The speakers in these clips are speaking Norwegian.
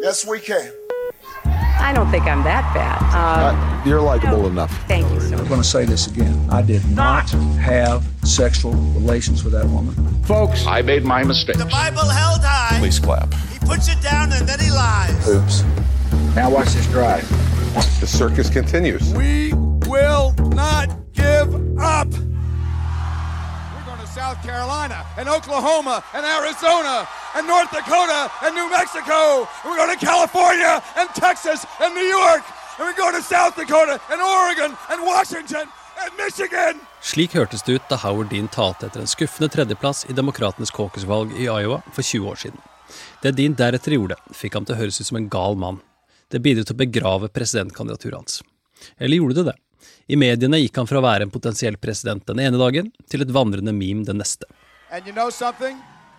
Yes, we can. I don't think I'm that bad. Um, Uh, you're likable enough. thank you so I'm going to say this again. I did not have sexual relations with that woman. Folks, I made my mistake. The Bible held high. please clap. He puts it down and then he lies. Oops. Now watch this drive. The circus continues. We will not give up. We're going to South Carolina and Oklahoma and Arizona and North Dakota and New Mexico. And we're going to California and Texas and New York. And we're going to South Dakota and Oregon and Washington and Michigan. Slik hørtes det ut da Howard Dean talte etter en skuffende tredjeplass i Demokratenes caucusvalg i Iowa for 20 år siden. Det Dean deretter gjorde, fikk ham til å høres ut som en gal mann. Det bidro til å begrave presidentkandidaturet hans. Eller gjorde det det? I mediene gikk han fra å være en potensiell president den ene dagen, til et vandrende meme den neste. And you know something?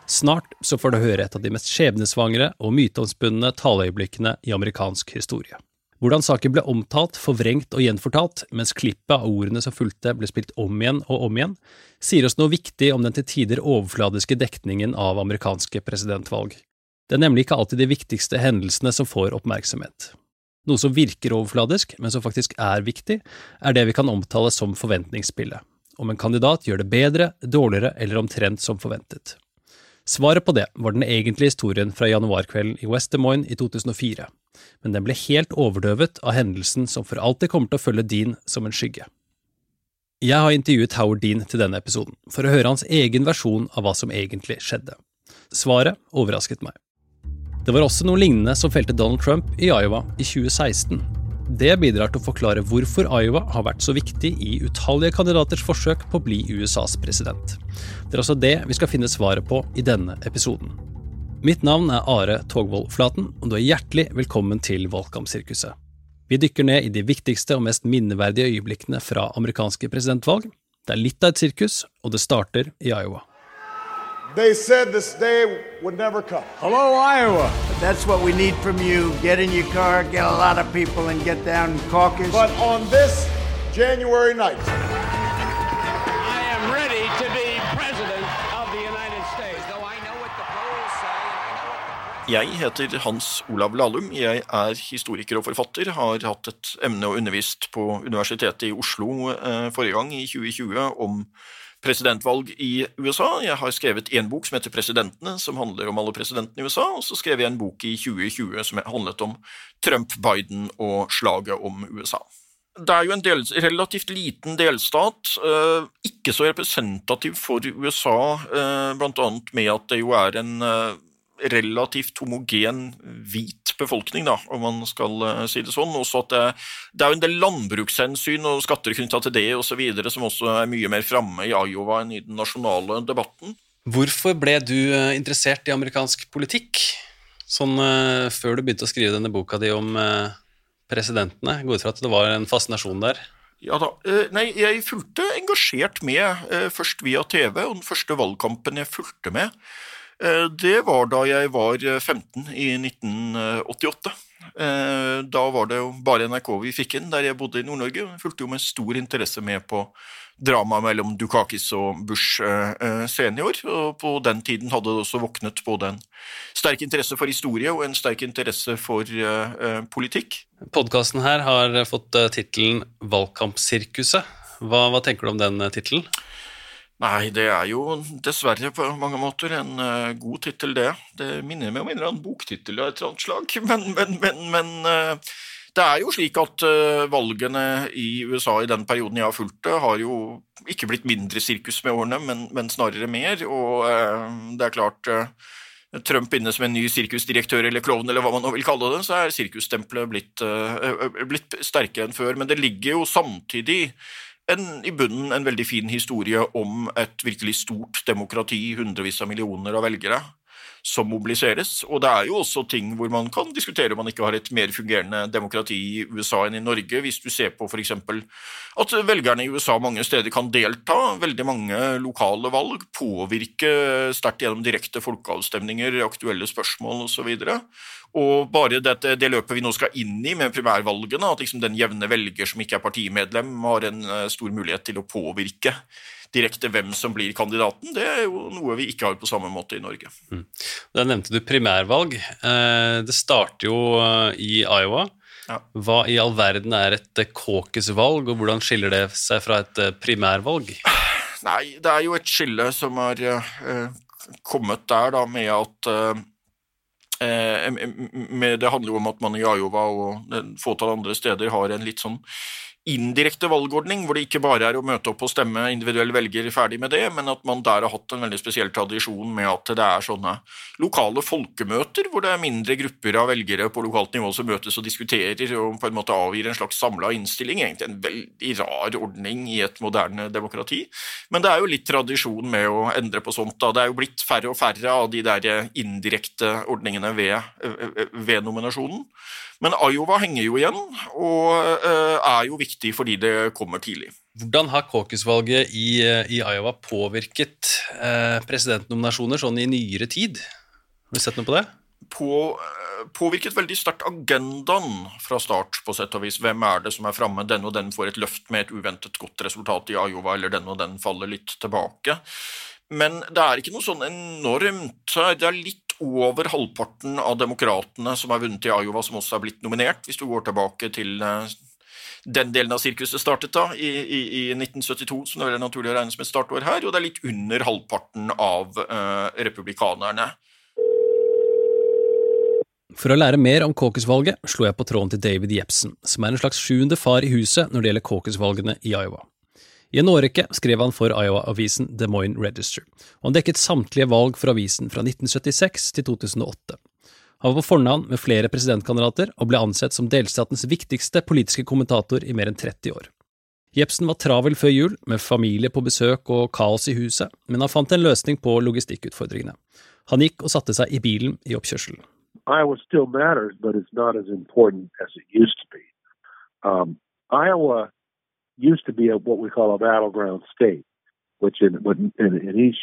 Snart så får du høre et av de mest skjebnesvangre og myteomspunne taleøyeblikkene i amerikansk historie. Hvordan saken ble omtalt, forvrengt og gjenfortalt, mens klippet av ordene som fulgte ble spilt om igjen og om igjen, sier oss noe viktig om den til tider overfladiske dekningen av amerikanske presidentvalg. Det er nemlig ikke alltid de viktigste hendelsene som får oppmerksomhet. Noe som virker overfladisk, men som faktisk er viktig, er det vi kan omtale som forventningsspillet. Om en kandidat gjør det bedre, dårligere eller omtrent som forventet. Svaret på det var den egentlige historien fra januarkvelden i West Des Moines i 2004, men den ble helt overdøvet av hendelsen som for alltid kommer til å følge Dean som en skygge. Jeg har intervjuet Howard Dean til denne episoden, for å høre hans egen versjon av hva som egentlig skjedde. Svaret overrasket meg. Det var også noe lignende som felte Donald Trump i Iowa i 2016. Det bidrar til å forklare hvorfor Iowa har vært så viktig i utallige kandidaters forsøk på å bli USAs president. Det er altså det vi skal finne svaret på i denne episoden. Mitt navn er Are Togvold Flaten, og du er hjertelig velkommen til Valgkampsirkuset. Vi dykker ned i de viktigste og mest minneverdige øyeblikkene fra amerikanske presidentvalg. Det er litt av et sirkus, og det starter i Iowa. They said this day would never come. Hello, Iowa. That's what we need from you. Get in your car, get a lot of people, and get down and caucus. But on this January night, I am ready to be president of the United States. Though I know what the polls say, I know what the Jeg heter Hans Olav Lahlum. Jeg er historiker og forfatter. Har hatt et emne og undervist på Universitetet i Oslo eh, forrige gang, i 2020, om presidentvalg i USA. Jeg har skrevet én bok som heter Presidentene, som handler om alle presidentene i USA. Og så skrev jeg en bok i 2020 som handlet om Trump, Biden og slaget om USA. Det er jo en del, relativt liten delstat, eh, ikke så representativ for USA, bl.a. blant annet med at det jo er en eh, relativt homogen hvit befolkning, da, om man skal eh, si det sånn. Også at det, det er jo en del landbrukshensyn og skatter knytta til det osv. som også er mye mer framme i Iowa enn i den nasjonale debatten. Hvorfor ble du eh, interessert i amerikansk politikk? Sånn eh, før du begynte å skrive denne boka di om presidentene? Jeg går ut fra at det var en fascinasjon der? Ja da. Nei, jeg fulgte engasjert med, først via TV, og den første valgkampen jeg fulgte med, det var da jeg var eh, 15 i 1988. Eh, Da var det jo bare NRK vi fikk inn der jeg bodde i Nord-Norge. Jeg fulgte jo med stor interesse med på dramaet mellom Dukakis og Bush eh, eh, senior. Og på den tiden hadde det også våknet både en sterk interesse for historie og en sterk interesse for eh, eh, politikk. Podkasten her har fått tittelen Valgkampsirkuset. Hva, hva tenker du om den tittelen? Nei, det er jo dessverre på mange måter en uh, god tittel, det. Det minner meg om en eller annen boktittel av et eller annet slag, men, men, men, men uh, det er jo slik at uh, valgene i USA i den perioden jeg har fulgt det, har jo ikke blitt mindre sirkus med årene, men, snarere mer, og det er klart Trump inne som en ny sirkusdirektør eller klovn, eller hva man nå vil kalle det, så er sirkusstempelet blitt, blitt sterkere enn før. Men det ligger jo samtidig en, i bunnen en veldig fin historie om et virkelig stort demokrati, hundrevis av millioner av velgere, som mobiliseres. Og det er jo også ting hvor man kan diskutere om man ikke har et mer fungerende demokrati i USA enn i Norge, hvis du ser på f.eks. at velgerne i USA mange steder kan delta, veldig mange lokale valg, påvirke sterkt gjennom direkte folkeavstemninger, aktuelle spørsmål osv. Og bare dette, det løpet vi nå skal inn i med primærvalgene, at liksom den jevne velger som ikke er partimedlem, har en eh, stor mulighet til å påvirke direkte hvem som blir kandidaten, det er jo noe vi ikke har på samme måte i Norge. Mm. Da nevnte du primærvalg. Eh, det starter jo eh, i Iowa. Ja. Hva i all verden er et caucus-valg, og hvordan skiller det seg fra et primærvalg? Nei, det er jo et skille som har kommet der da med at Eh, det handler jo om at man i Iowa og et fåtall andre steder har en litt sånn indirekte valgordning, hvor det ikke bare er å møte opp og stemme individuell velger ferdig med det, men at man der har hatt en veldig spesiell tradisjon med at det er sånne lokale folkemøter, hvor det er mindre grupper av velgere på lokalt nivå som møtes og diskuterer og på en måte avgir en slags samla innstilling. Egentlig en veldig rar ordning i et moderne demokrati. Men det er jo litt tradisjon med å endre på sånt. da. Det er jo blitt færre og færre av de der indirekte ordningene ved, ved nominasjonen. Men Iowa henger jo igjen, og eh, er jo viktig fordi det kommer tidlig. Hvordan har caucus-valget i, eh, i, Iowa påvirket eh, presidentnominasjoner sånn i nyere tid? Har du sett noe på det? På, påvirket veldig sterkt agendaen fra start, på sett og vis. Hvem er det som er framme? Den og den får et løft med et uventet godt resultat i Iowa, eller den og den faller litt tilbake. Men det er ikke noe sånn enormt Det er litt over halvparten av demokratene som har vunnet i Iowa, som også er blitt nominert, hvis du går tilbake til eh, den delen av sirkuset startet da, i, i, i 1972, som det er naturlig å regne som et startår her, og det er litt under halvparten av uh, republikanerne. For å lære mer om caucus-valget slo jeg på tråden til David Jepsen, som er en slags sjuende far i huset når det gjelder caucus-valgene i Iowa. I en årrekke skrev han for Iowa-avisen Des Moines Register, og han dekket samtlige valg for avisen fra 1976 til 2008. Han var på fornavn med flere presidentkandidater og ble ansett som delstatens viktigste politiske kommentator i mer enn 30 år. Jepsen var travel før jul, med familie på besøk og kaos i huset, men han fant en løsning på logistikkutfordringene. Han gikk og satte seg i bilen i oppkjørselen. Iowa still matters, but it's not as important as it used to be. Um, Iowa used to be a, what we call a battleground state, which in, in, in each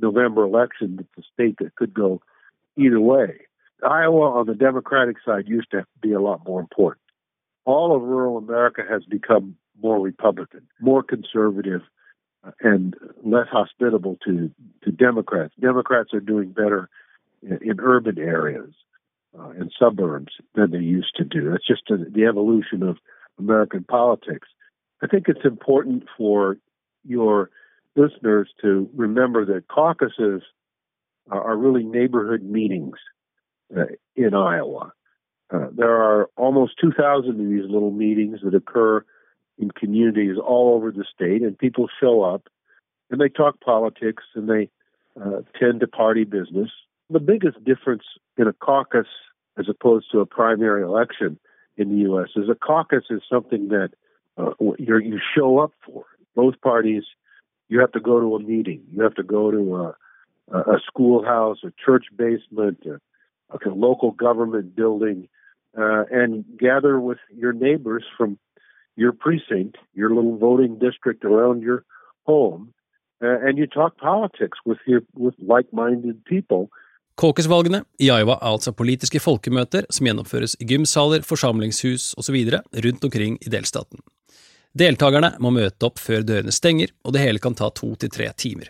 November election, it's a state that could go either way. Iowa on the Democratic side used to be a lot more important. All of rural America has become more Republican, more conservative, uh, and less hospitable to, to Democrats. Democrats are doing better in, in urban areas uh, and suburbs than they used to do. That's just a, the evolution of American politics. I think it's important for your listeners to remember that caucuses are really neighborhood meetings uh, in Iowa. Uh, there are almost 2,000 of these little meetings that occur in communities all over the state, and people show up and they talk politics and they uh, tend to party business. The biggest difference in a caucus as opposed to a primary election in the U.S. is a caucus is something that uh, you show up for. it. Both parties, you have to go to a meeting. You have to go to a, a schoolhouse, a church basement, a, a local government building, uh, and gather with your neighbors from your precinct, your little voting district around your home, uh, and you talk politics with your with like-minded people Caucus-valgene i Iowa er altså politiske folkemøter som gjennomføres i gymsaler, forsamlingshus osv. rundt omkring i delstaten. Deltakerne må møte opp før dørene stenger, og det hele kan ta to til tre timer.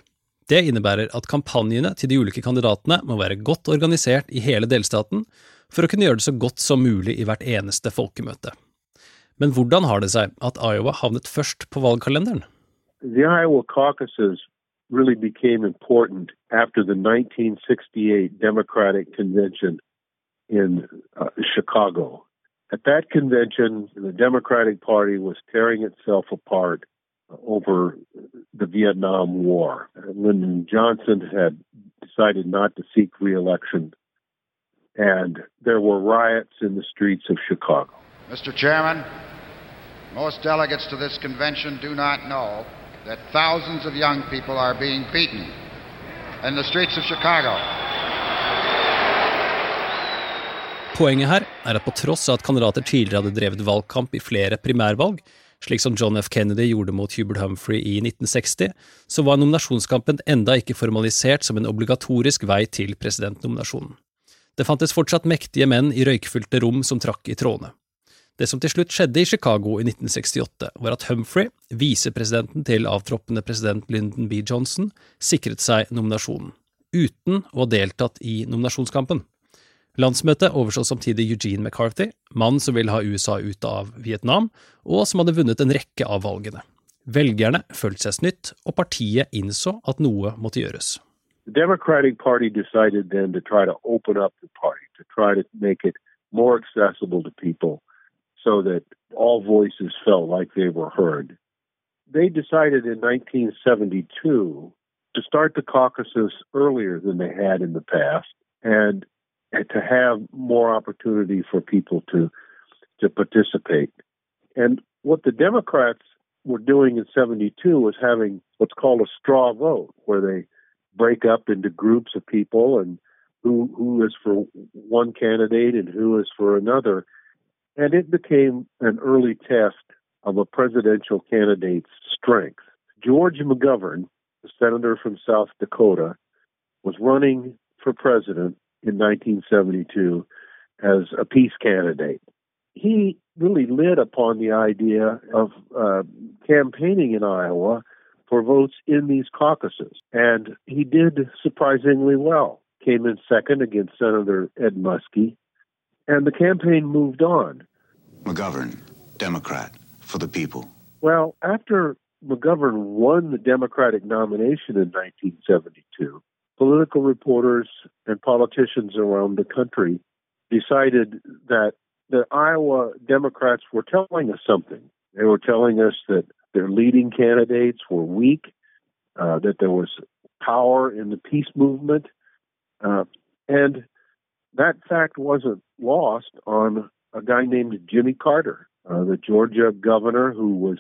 Det innebærer at kampanjene til de ulike kandidatene må være godt organisert i hele delstaten for å kunne gjøre det så godt som mulig i hvert eneste folkemøte. Men hvordan har det seg at Iowa havnet først på valgkalenderen? The Iowa caucuses really became important after the 1968 Democratic Convention in uh, Chicago. At that convention, the Democratic Party was tearing itself apart over the Vietnam War. Lyndon Johnson had decided not to seek reelection, and there were riots in the streets of Chicago. Mr. Chairman, most delegates to this convention do not know that thousands of young people are being beaten in the streets of Chicago. Poenget her er at på tross av at kandidater tidligere hadde drevet valgkamp i flere primærvalg, slik som John F. Kennedy gjorde mot Hubert Humphrey i 1960, så var nominasjonskampen enda ikke formalisert som en obligatorisk vei til presidentnominasjonen. Det fantes fortsatt mektige menn i røykfylte rom som trakk i trådene. Det som til slutt skjedde i Chicago i 1968, var at Humphrey, visepresidenten til avtroppende president Lyndon B. Johnson, sikret seg nominasjonen, uten å ha deltatt i nominasjonskampen. Landsmøtet overså samtidig Eugene McCarthy, mannen som ville ha USA ut av Vietnam, og som hadde vunnet en rekke av valgene. Velgerne følte seg snytt, og partiet innså at noe måtte gjøres. The Democratic Party decided then to try to open up the party, to try to make it more accessible to people so that all voices felt like they were heard. They decided in 1972 to start the caucuses earlier than they had in the past and to have more opportunity for people to to participate. And what the Democrats were doing in 72 was having what's called a straw vote where they break up into groups of people and who who is for one candidate and who is for another and it became an early test of a presidential candidate's strength. George McGovern, the senator from South Dakota, was running for president in 1972 as a peace candidate. He really lit upon the idea of uh, campaigning in Iowa for votes in these caucuses, and he did surprisingly well. Came in second against Senator Ed Muskie, and the campaign moved on. McGovern, Democrat, for the people. Well, after McGovern won the Democratic nomination in 1972, political reporters and politicians around the country decided that the Iowa Democrats were telling us something. They were telling us that their leading candidates were weak, uh, that there was power in the peace movement, uh, and that fact wasn't lost on a guy named Jimmy Carter, uh, the Georgia governor who was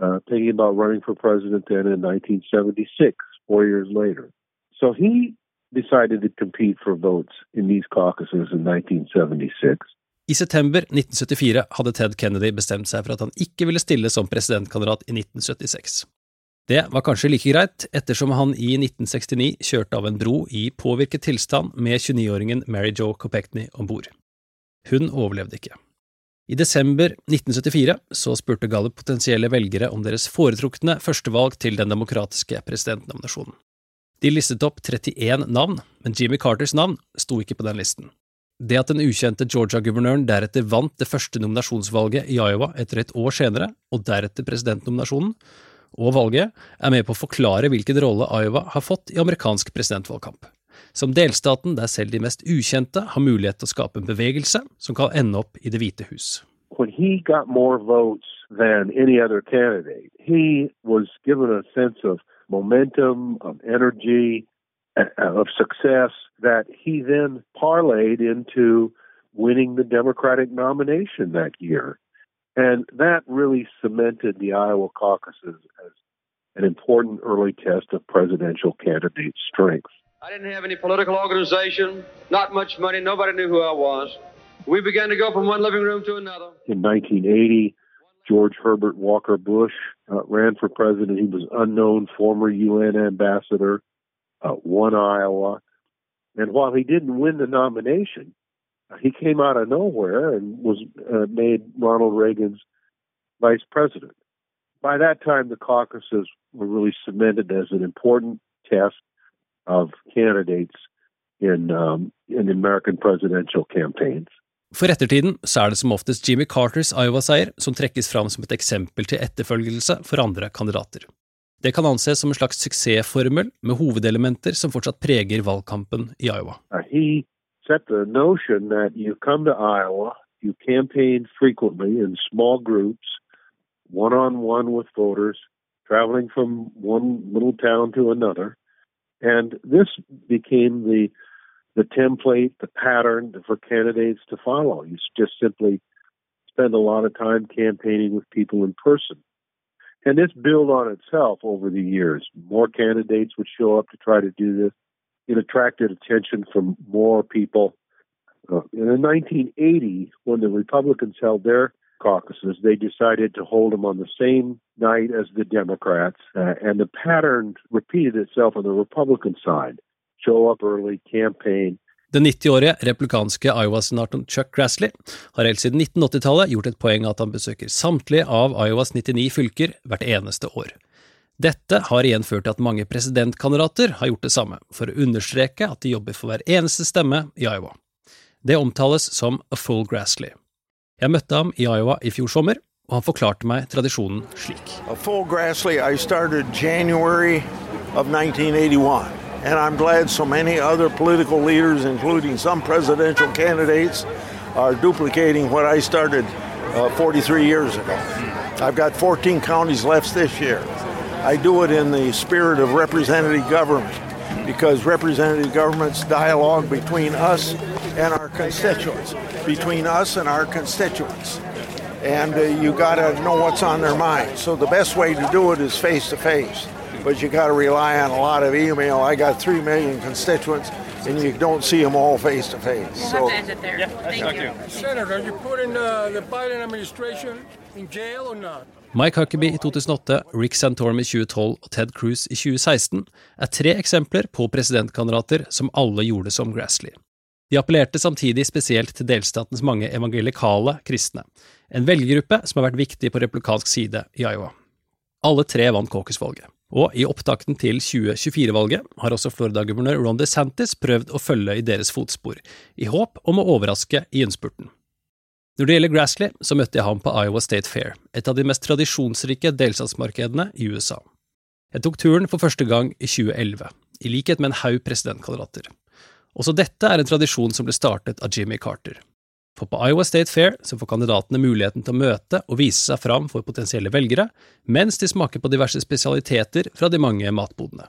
uh, thinking about running for president then in 1976, four years later. So he decided to compete for votes in these caucuses in 1976. I september 1974 hadde Ted Kennedy bestemt seg for at han ikke ville stille som presidentkandidat i 1976. Det var kanskje like greit, ettersom han i 1969 kjørte av en bro i påvirket tilstand med 29-åringen Mary Jo Kopechny om bord. Hun overlevde ikke. I desember 1974 så spurte Gallup potensielle velgere om deres foretrukne førstevalg til den demokratiske presidentnominasjonen. De listet opp 31 navn, men Jimmy Carters navn sto ikke på den listen. Det at den ukjente Georgia-guvernøren deretter vant det første nominasjonsvalget i Iowa etter et år senere, og deretter presidentnominasjonen, og valget, er med på å forklare hvilken rolle Iowa har fått i amerikansk presidentvalgkamp. Som delstaten der selv de mest ukjente har mulighet til å skape en bevegelse som kan ende opp i Det hvite hus. When he got more votes than any other candidate, he was given a sense of momentum, of energy, of success that he then parlayed into winning the Democratic nomination that year. And that really cemented the Iowa caucuses as an important early test of presidential candidate strength. I didn't have any political organization, not much money, nobody knew who I was. We began to go from one living room to another. In 1980, George Herbert Walker Bush uh, ran for president. He was unknown, former UN ambassador, uh, won Iowa. And while he didn't win the nomination, uh, he came out of nowhere and was uh, made Ronald Reagan's vice president. By that time, the caucuses were really cemented as an important test of candidates in um, in American presidential campaigns. For ettertiden så er det som oftest Jimmy Carters Iowa-seier som trekkes fram som et eksempel til etterfølgelse for andre kandidater. Det kan anses som en slags suksessformel med hovedelementer som fortsatt preger valgkampen i Iowa. Uh, he set the notion one on one with voters, traveling from one little town to another. And this became the the template, the pattern for candidates to follow. You just simply spend a lot of time campaigning with people in person. And this built on itself over the years. More candidates would show up to try to do this. It attracted attention from more people. Uh, in 1980, when the Republicans held their caucuses, they decided to hold them on the same night as the Democrats. Uh, and the pattern repeated itself on the Republican side show up early, campaign, Den 90-årige republikanske Iowa-senatoren Chuck Grassley har helt siden 1980-tallet gjort et poeng at han besøker samtlige av Iowas 99 fylker hvert eneste år. Dette har igjen ført til at mange presidentkandidater har gjort det samme, for å understreke at de jobber for hver eneste stemme i Iowa. Det omtales som a full Grassley. Jeg møtte ham i Iowa i fjor sommer, og han forklarte meg tradisjonen slik. A full Grassley I started January of 1981. And I'm glad so many other political leaders, including some presidential candidates, are duplicating what I started uh, 43 years ago. I've got 14 counties left this year. I do it in the spirit of representative government because representative government's dialogue between us and our constituents, between us and our constituents. And uh, you got to know what's on their mind. So the best way to do it is face to face but you got to rely on a lot of email. I got three million constituents, and you don't see them all face to face. We'll have to end it there. Yeah, Thank you. Senator, are you putting uh, the Biden administration in jail or not? Mike Huckabee i 2008, Rick Santorum i 2012 og Ted Cruz i 2016 er tre eksempler på presidentkandidater som alle gjorde som Grassley. De appellerte samtidig spesielt til delstatens mange evangelikale kristne, en velgergruppe som har vært viktig på republikansk side i Iowa. Alle tre vant caucus-valget. Og i opptakten til 2024-valget har også Florida-guvernør Ron DeSantis prøvd å følge i deres fotspor, i håp om å overraske i innspurten. Når det gjelder Grassley, så møtte jeg ham på Iowa State Fair, et av de mest tradisjonsrike delstatsmarkedene i USA. Jeg tok turen for første gang i 2011, i likhet med en haug presidentkandidater. Også dette er en tradisjon som ble startet av Jimmy Carter. For på Iowa State Fair så får kandidatene muligheten til å møte og vise seg fram for potensielle velgere, mens de smaker på diverse spesialiteter fra de mange matbodene.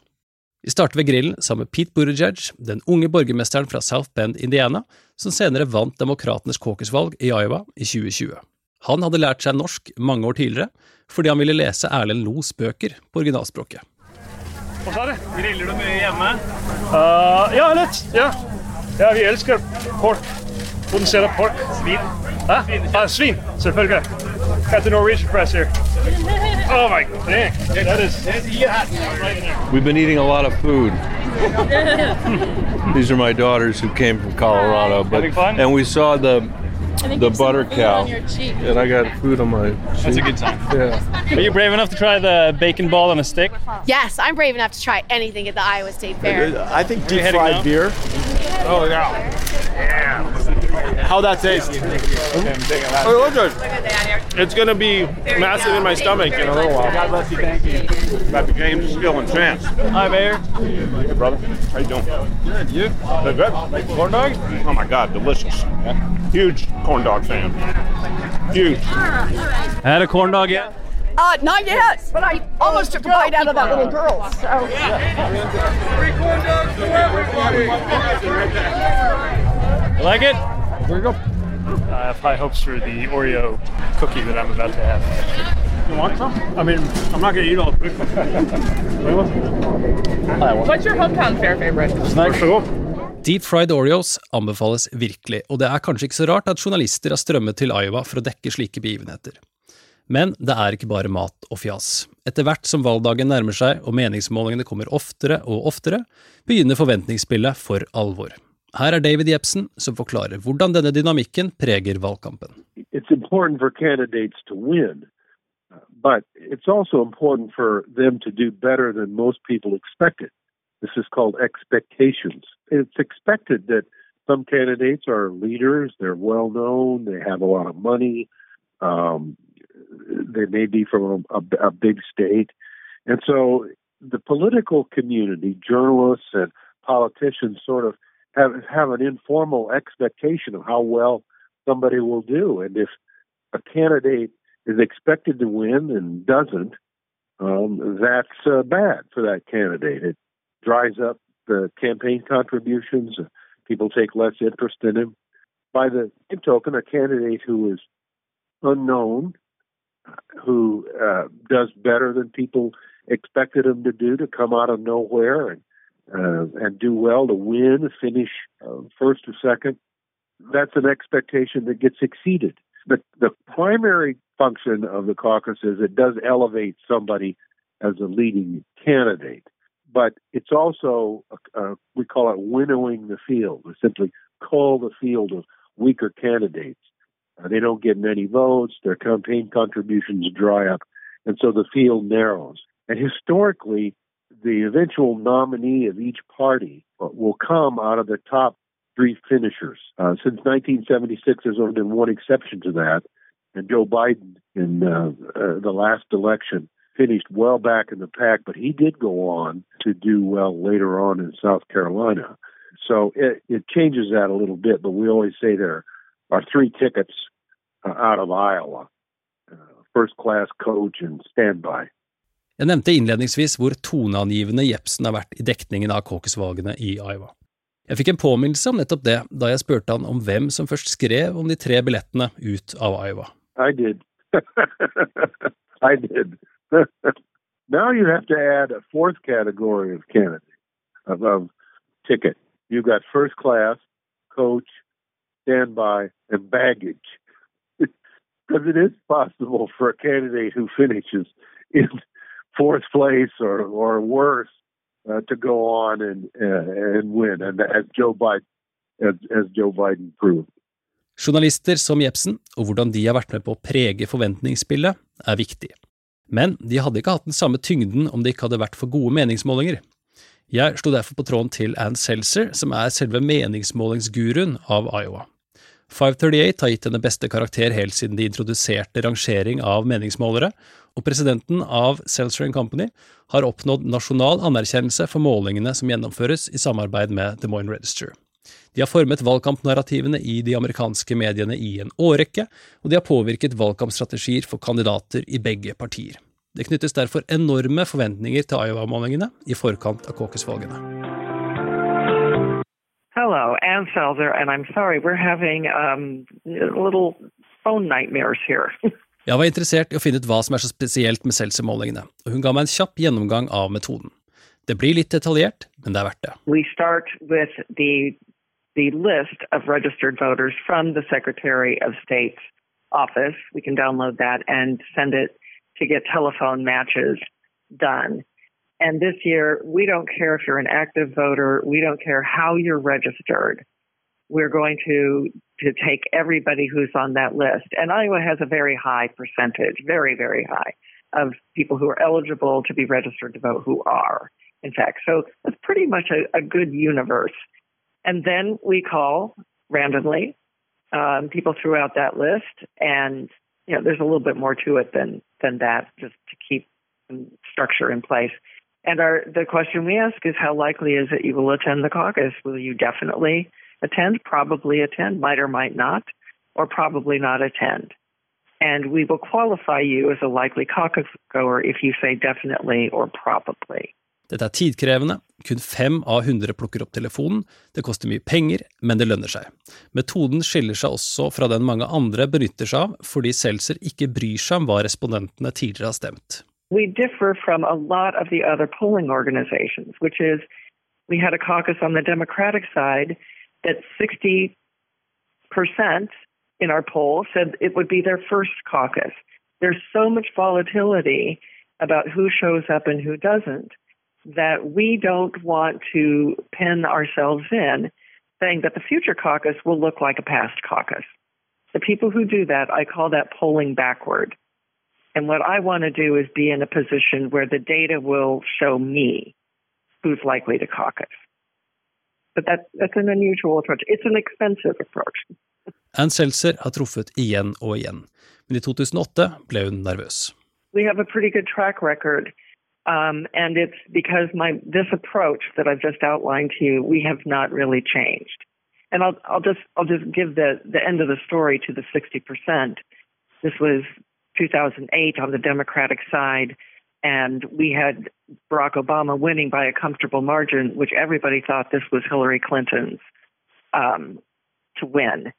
Vi starter ved grillen sammen med Pete Buttigieg, den unge borgermesteren fra South Bend, Indiana, som senere vant Demokratenes caucusvalg i Iowa i 2020. Han hadde lært seg norsk mange år tidligere, fordi han ville lese Erlend Los bøker på originalspråket. Hva sa du? Griller du mye hjemme? Uh, ja, litt. Ja. ja, vi elsker pork. Produsera pork. Svin. Hæ? Ah, svin, selvfølgelig. Got the Norwegian press here. Oh my dang. That is We've been eating a lot of food. These are my daughters who came from Colorado, but Having fun? and we saw the the butter cow, on your cheek. and I got food on my. That's a cheek. good time. Yeah. Are you brave enough to try the bacon ball on a stick? Yes, I'm brave enough to try anything at the Iowa State Fair. I think deep fried beer. Oh yeah. yeah. How that taste? Oh, look good. It's gonna be massive in my stomach in a little while. God bless you. Thank you. About the game, skill, and chance. Hi, Mayor. Hey, brother. How you doing? Good. You? Good. Good. Corn dog? Oh my God, delicious. Huge corn dog fan. Huge. Had a corn dog yet? Uh, not yet, but I almost took a bite out of that little girl. So. You like it? Here we go. I have high hopes for the Oreo cookie that I'm about to have. You want some? I mean, I'm not gonna eat all the What's your hometown fair favorite? Deep fried Oreos anbefales virkelig, og det er kanskje ikke så rart at journalister har strømmet til Iowa for å dekke slike begivenheter. Men det er ikke bare mat og fjas. Etter hvert som valgdagen nærmer seg og meningsmålingene kommer oftere og oftere, begynner forventningsspillet for alvor. Her er David Jepsen som forklarer hvordan denne dynamikken preger valgkampen. it's important for candidates to win, but it's also important for them to do better than most people expected. This is called expectations. It's expected that some candidates are leaders, they're well known, they have a lot of money, um, they may be from a, a, a big state. And so the political community, journalists and politicians, sort of have, have an informal expectation of how well somebody will do. And if a candidate is expected to win and doesn't, um, that's uh, bad for that candidate. It dries up the campaign contributions. People take less interest in him. By the same token, a candidate who is unknown, who uh, does better than people expected him to do, to come out of nowhere and uh, and do well, to win, finish uh, first or second, that's an expectation that gets exceeded. The the primary function of the caucus is it does elevate somebody as a leading candidate, but it's also uh, we call it winnowing the field. We simply cull the field of weaker candidates. Uh, they don't get many votes. Their campaign contributions dry up, and so the field narrows. And historically, the eventual nominee of each party will come out of the top three finishers. Uh, since 1976, there's only been one exception to that, and Joe Biden in uh, uh, the last election finished well back in the pack, but he did go on to do well later on in South Carolina. So it, it changes that a little bit, but we always say there are three tickets uh, out of Iowa uh, first class coach and standby. Jeg nevnte innledningsvis hvor toneangivende Jepsen har vært i dekningen av caucusvalgene i Iowa. Jeg fikk en påminnelse om nettopp det da jeg spurte han om hvem som først skrev om de tre billettene ut av Iowa. I did. I did. now you have to add a fourth category of candidate, of, of ticket. You've got first class, coach, standby, and baggage. Because it is possible for a candidate who finishes in fourth place or, or worse uh, to go on and, uh, and win, and as Joe Biden, as, as Joe Biden proved. Journalister som Jepsen, og hvordan de har vært med på å prege forventningsspillet, er viktig. Men de hadde ikke hatt den samme tyngden om det ikke hadde vært for gode meningsmålinger. Jeg slo derfor på tråden til Ann Seltzer, som er selve meningsmålingsguruen av Iowa. 538 har gitt henne beste karakter helt siden de introduserte rangering av meningsmålere, og presidenten av Seltzer Company har oppnådd nasjonal anerkjennelse for målingene som gjennomføres i samarbeid med Des Moines Register. De har formet valgkampnarrativene i de amerikanske mediene i en årrekke, og de har påvirket valgkampstrategier for kandidater i begge partier. Det knyttes derfor enorme forventninger til Iowa-målingene i forkant av caucus-valgene. Hello, Ann Felder, and I'm sorry, we're having um, little phone nightmares here. Jeg var interessert i å finne ut hva som er så spesielt med Celsius-målingene, og hun ga meg en kjapp gjennomgang av metoden. Det blir litt detaljert, men det er verdt det. We start with the the list of registered voters from the Secretary of State's office. We can download that and send it to get telephone matches done. And this year, we don't care if you're an active voter, we don't care how you're registered. We're going to to take everybody who's on that list. And Iowa has a very high percentage, very, very high, of people who are eligible to be registered to vote who are, in fact. So that's pretty much a, a good universe. And then we call randomly um, people throughout that list, and you know, there's a little bit more to it than than that, just to keep structure in place. And our the question we ask is, how likely is it you will attend the caucus? Will you definitely attend? Probably attend, might or might not, or probably not attend. And we will qualify you as a likely caucus goer if you say definitely or probably. Dette er tidkrevende, kun fem av hundre plukker opp telefonen, det koster mye penger, men det lønner seg. Metoden skiller seg også fra den mange andre benytter seg av, fordi Seltzer ikke bryr seg om hva respondentene tidligere har stemt. We differ from a lot of the other polling organizations, which is we had a caucus on the Democratic side that 60% in our poll said it would be their first caucus. There's so much volatility about who shows up and who doesn't that we don't want to pin ourselves in saying that the future caucus will look like a past caucus. The people who do that, I call that polling backward. And what I want to do is be in a position where the data will show me who's likely to caucus. But that, that's an unusual approach. It's an expensive approach. Ann Seltzer har truffet igjen og igjen, men i 2008 ble hun nervøs. We have a pretty good track record Um, and it's because my this approach that I've just outlined to you, we have not really changed. And I'll I'll just I'll just give the the end of the story to the sixty percent. This was 2008 on the Democratic side, and we had Barack Obama winning by a comfortable margin, which everybody thought this was Hillary Clinton's um, to win.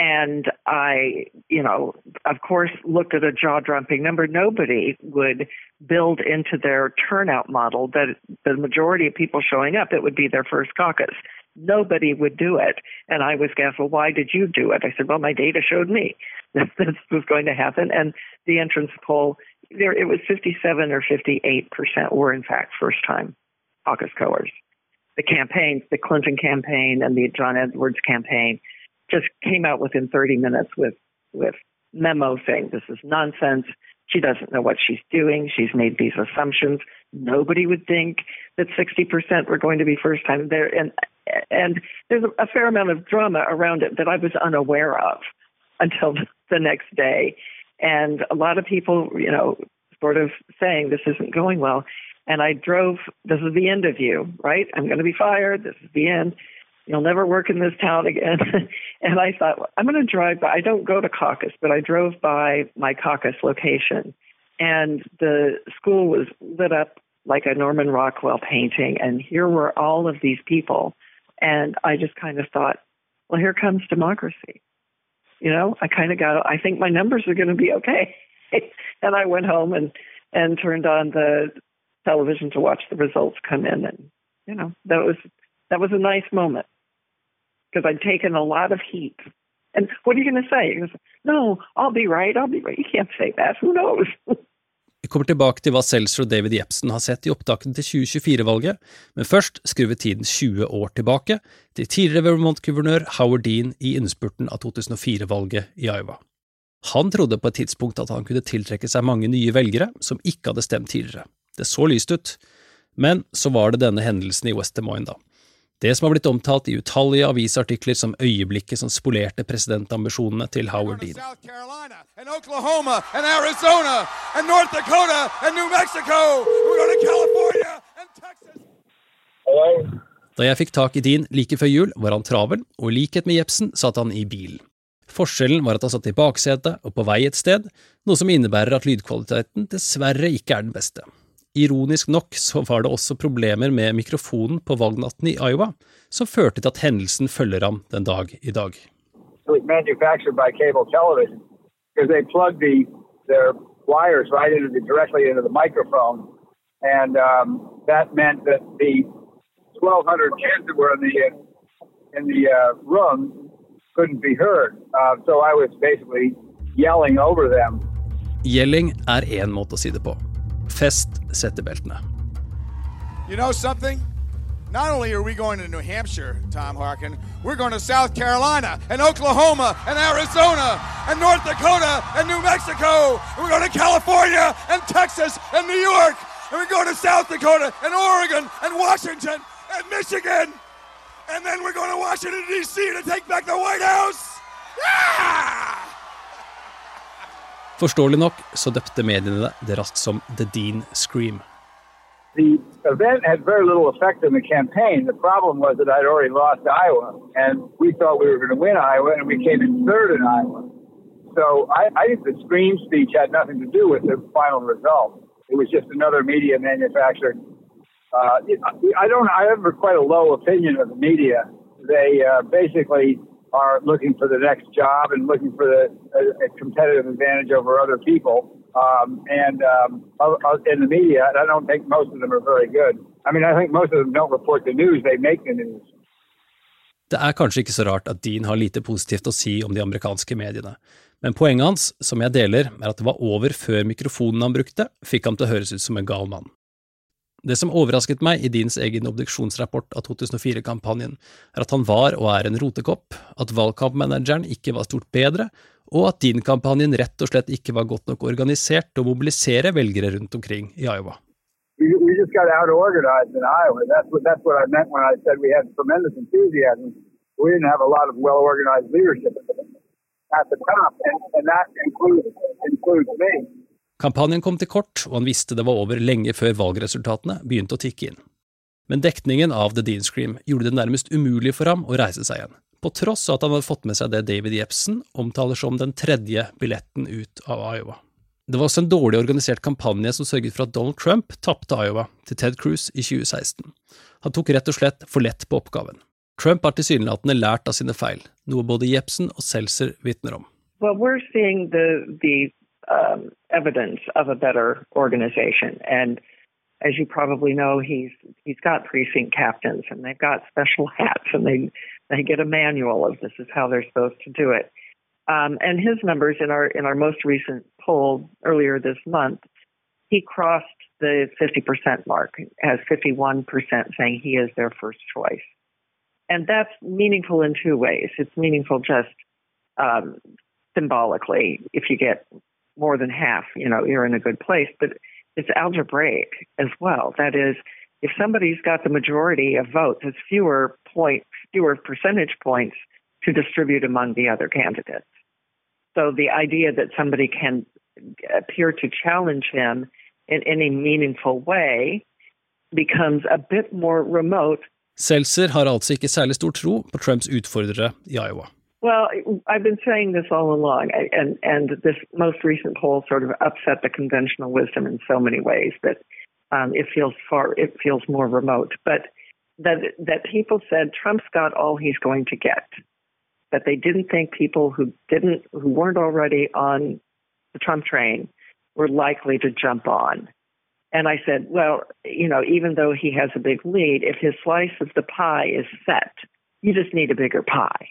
And I, you know, of course, looked at a jaw dropping number. Nobody would build into their turnout model that the majority of people showing up, it would be their first caucus. Nobody would do it. And I was asked, well, why did you do it? I said, well, my data showed me that this was going to happen. And the entrance poll, there, it was 57 or 58% were in fact first time caucus goers. The campaigns, the Clinton campaign and the John Edwards campaign, just came out within 30 minutes with with memo saying this is nonsense. She doesn't know what she's doing. She's made these assumptions. Nobody would think that 60% were going to be first time there. And, and there's a fair amount of drama around it that I was unaware of until the next day. And a lot of people, you know, sort of saying this isn't going well. And I drove, this is the end of you, right? I'm going to be fired. This is the end. You'll never work in this town again. and I thought, well, I'm going to drive by. I don't go to caucus, but I drove by my caucus location. And the school was lit up like a Norman Rockwell painting. And here were all of these people. And I just kind of thought, well, here comes democracy. You know, I kind of got, I think my numbers are going to be okay. and I went home and, and turned on the television to watch the results come in. And, you know, that was, that was a nice moment because I'd taken a lot of heat. And what are you going to say? Say, no, I'll be right. I'll be right. You can't say that. Who knows? Vi kommer tilbake til hva Seltzer og David Jepsen har sett i opptakene til 2024-valget, men først skrur vi tiden 20 år tilbake, til tidligere Vermont-guvernør Howard Dean i innspurten av 2004-valget i Iowa. Han trodde på et tidspunkt at han kunne tiltrekke seg mange nye velgere som ikke hadde stemt tidligere. Det så lyst ut, men så var det denne hendelsen i West Des Moines, da. Det som har blitt omtalt i utallige avisartikler som øyeblikket som spolerte presidentambisjonene til Howard Dean. Da jeg fikk tak i Dean like før jul, var han travel, og i likhet med Jepsen satt han i bilen. Forskjellen var at han satt i baksetet og på vei et sted, noe som innebærer at lydkvaliteten dessverre ikke er den beste. Ironisk nok så var det også problemer med mikrofonen på valgnatten i Iowa, som førte til at hendelsen følger ham den dag i dag. It was manufactured by cable television because they plugged the, their wires right into the, directly into the microphone, and um, that meant that the 1,200 kids that were in the in the uh, room couldn't be heard. Uh, so I was basically yelling over them. Yelling er én måte å si det på. Fest settebeltene. You know something? Not only are we going to New Hampshire, Tom Harkin, we're going to South Carolina and Oklahoma and Arizona and North Dakota and New Mexico. And we're going to California and Texas and New York. And we're going to South Dakota and Oregon and Washington and Michigan. And then we're going to Washington, D.C. to take back the White House. Yeah! Forståelig nok så døpte mediene det raskt som The Dean Scream. The event had very little effect on the campaign. The problem was that I'd already lost Iowa, and we thought we were going to win Iowa, and we came in third in Iowa. So I, I think the Scream speech had nothing to do with the final result. It was just another media manufacturer. Uh, I don't. I have quite a low opinion of the media. They uh, basically are looking for the next job and looking for the a, a competitive advantage over other people. Um, and um, in the media, I don't think most of them are very good. I mean, I think most of them don't report the news; they make the news. Det er kanskje ikke så rart at Dean har lite positivt å si om de amerikanske mediene, men poenget hans, som jeg deler, er at det var over før mikrofonen han brukte, fikk ham til å høres ut som en gal mann. Det som overrasket meg i Deans egen obduksjonsrapport av 2004-kampanjen, er at han var og er en rotekopp, at valgkampmanageren ikke var stort bedre, og at Dean-kampanjen rett og slett ikke var godt nok organisert til å mobilisere velgere rundt omkring i Iowa. We, we just got out Iowa. That's what, that's what I meant when I said we had tremendous enthusiasm. We didn't have a lot of well organized leadership at the top, and, and. Kampanjen kom til kort, og han visste det var over lenge før valgresultatene begynte å tikke inn. Men dekningen av The Dean Scream gjorde det nærmest umulig for ham å reise seg igjen, på tross av at han hadde fått med seg det David Jepsen omtaler som den tredje billetten ut av Iowa. Det var også en dårlig organisert kampanje som sørget for at Donald Trump tapte Iowa til Ted Cruz i 2016. Han tok rett og slett for lett på oppgaven. Trump har tilsynelatende lært av sine feil, noe både Jepsen og Seltzer vitner om. Well, we're seeing the, um, evidence of a better organization. And as you probably know, he's he's got precinct captains, and they've got special hats, and they they get a manual of this is how they're supposed to do it. Um, and his numbers in our in our most recent poll earlier this month, he crossed the 50% mark, has 51% saying he is their first choice. And that's meaningful in two ways. It's meaningful just um, symbolically. If you get more than half, you know, you're in a good place. But it's algebraic as well. That is, if somebody's got the majority of votes, it's fewer points, fewer percentage points to distribute among the other candidates. So the idea that somebody can appear to challenge him in any meaningful way becomes a bit more remote. Seltzer har altså ikke særlig stor tro på Trumps utfordrere i Iowa. Well, I've been saying this all along, and and this most recent poll sort of upset the conventional wisdom in so many ways that um, it feels far, it feels more remote. But that that people said Trump's got all he's going to get. That they didn't think people who didn't, who weren't already on the Trump train, were likely to jump on. And I said, well, you know, even though he has a big lead, if his slice of the pie is set, you just need a bigger pie.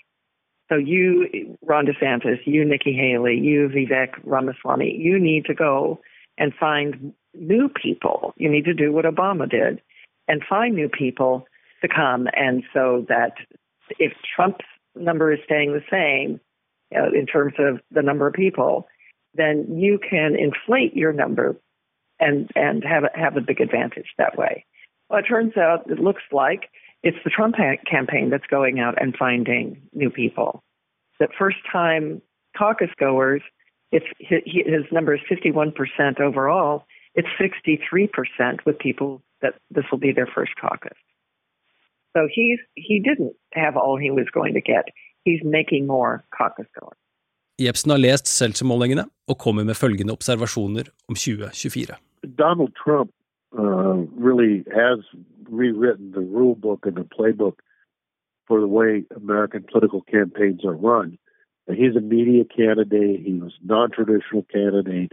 So you, Ron DeSantis, you, Nikki Haley, you, Vivek Ramaswamy, you need to go and find new people. You need to do what Obama did and find new people to come. And so that if Trump's number is staying the same uh, in terms of the number of people, then you can inflate your number and and have a, have a big advantage that way. Well, it turns out it looks like it's the Trump campaign that's going out and finding new people. That first time caucus goers, it's his number is 51% overall. It's 63% with people that this will be their first caucus. So he's he didn't have all he was going to get. He's making more caucus goers. Jepsen har lest Seltzer-målingene og kommer med følgende observasjoner om 2024. Donald Trump uh, really has rewritten the rule book and the playbook for the way American political campaigns are run. He's a media candidate. He was a non-traditional candidate.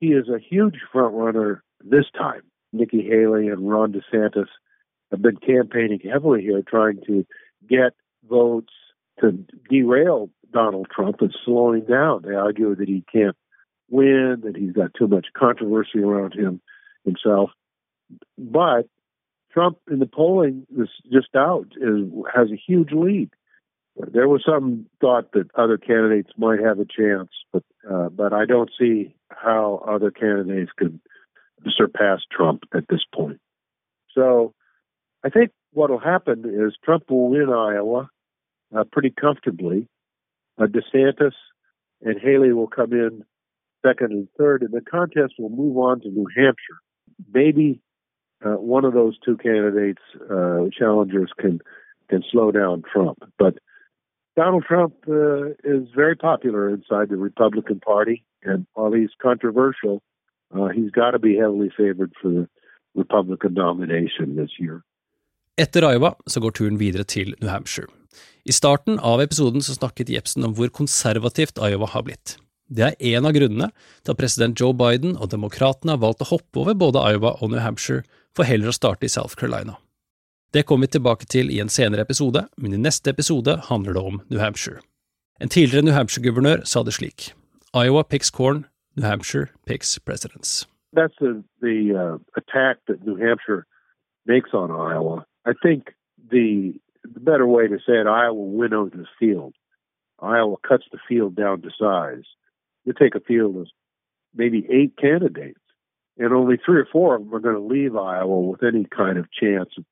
He is a huge front runner this time. Nikki Haley and Ron DeSantis have been campaigning heavily here, trying to get votes to derail Donald Trump and slowing down. They argue that he can't win, that he's got too much controversy around him himself. But Trump in the polling is just out is, has a huge lead. There was some thought that other candidates might have a chance, but uh, but I don't see how other candidates could surpass Trump at this point. So I think what will happen is Trump will win Iowa uh, pretty comfortably. Uh, DeSantis and Haley will come in second and third, and the contest will move on to New Hampshire. Maybe uh, one of those two candidates, uh, challengers, can can slow down Trump. But Donald Trump uh, is very popular inside the Republican Party, and while he's controversial, uh, he's got to be heavily favored for the Republican nomination this year. Etter Iowa så går turen videre til New Hampshire. I starten av episoden så snakket Jepsen om hvor konservativt Iowa har blitt. Det er en av grunnene til at president Joe Biden og demokratene har valgt å hoppe over både Iowa og New Hampshire for heller å starte i South Carolina. Det kommer vi tilbake til i en senere episode, men i neste episode handler det om New Hampshire. En tidligere New Hampshire-guvernør sa det slik Iowa picks corn, New Hampshire picks presidents. That's the, the uh, attack that New Hampshire makes on Iowa. I think the, the better way to say it, Iowa winnows the field. Iowa cuts the field down to size. You take a field of maybe eight candidates, and only three or four of them are going to leave Iowa with any kind of chance of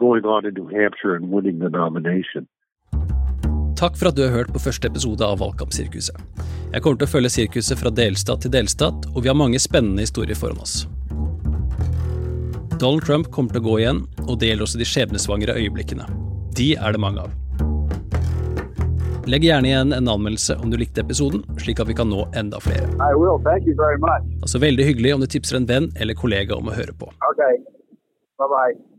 going on to New Hampshire and winning the nomination. Takk for at du har hørt på første episode av Valgkampsirkuset. Jeg kommer til å følge sirkuset fra delstat til delstat, og vi har mange spennende historier foran oss. Donald Trump kommer til å gå igjen, og det gjelder også de skjebnesvangre øyeblikkene. De er det mange av. Legg gjerne igjen en anmeldelse om du likte episoden, slik at vi kan nå enda flere. Altså Veldig hyggelig om du tipser en venn eller kollega om å høre på. Okay. Bye bye.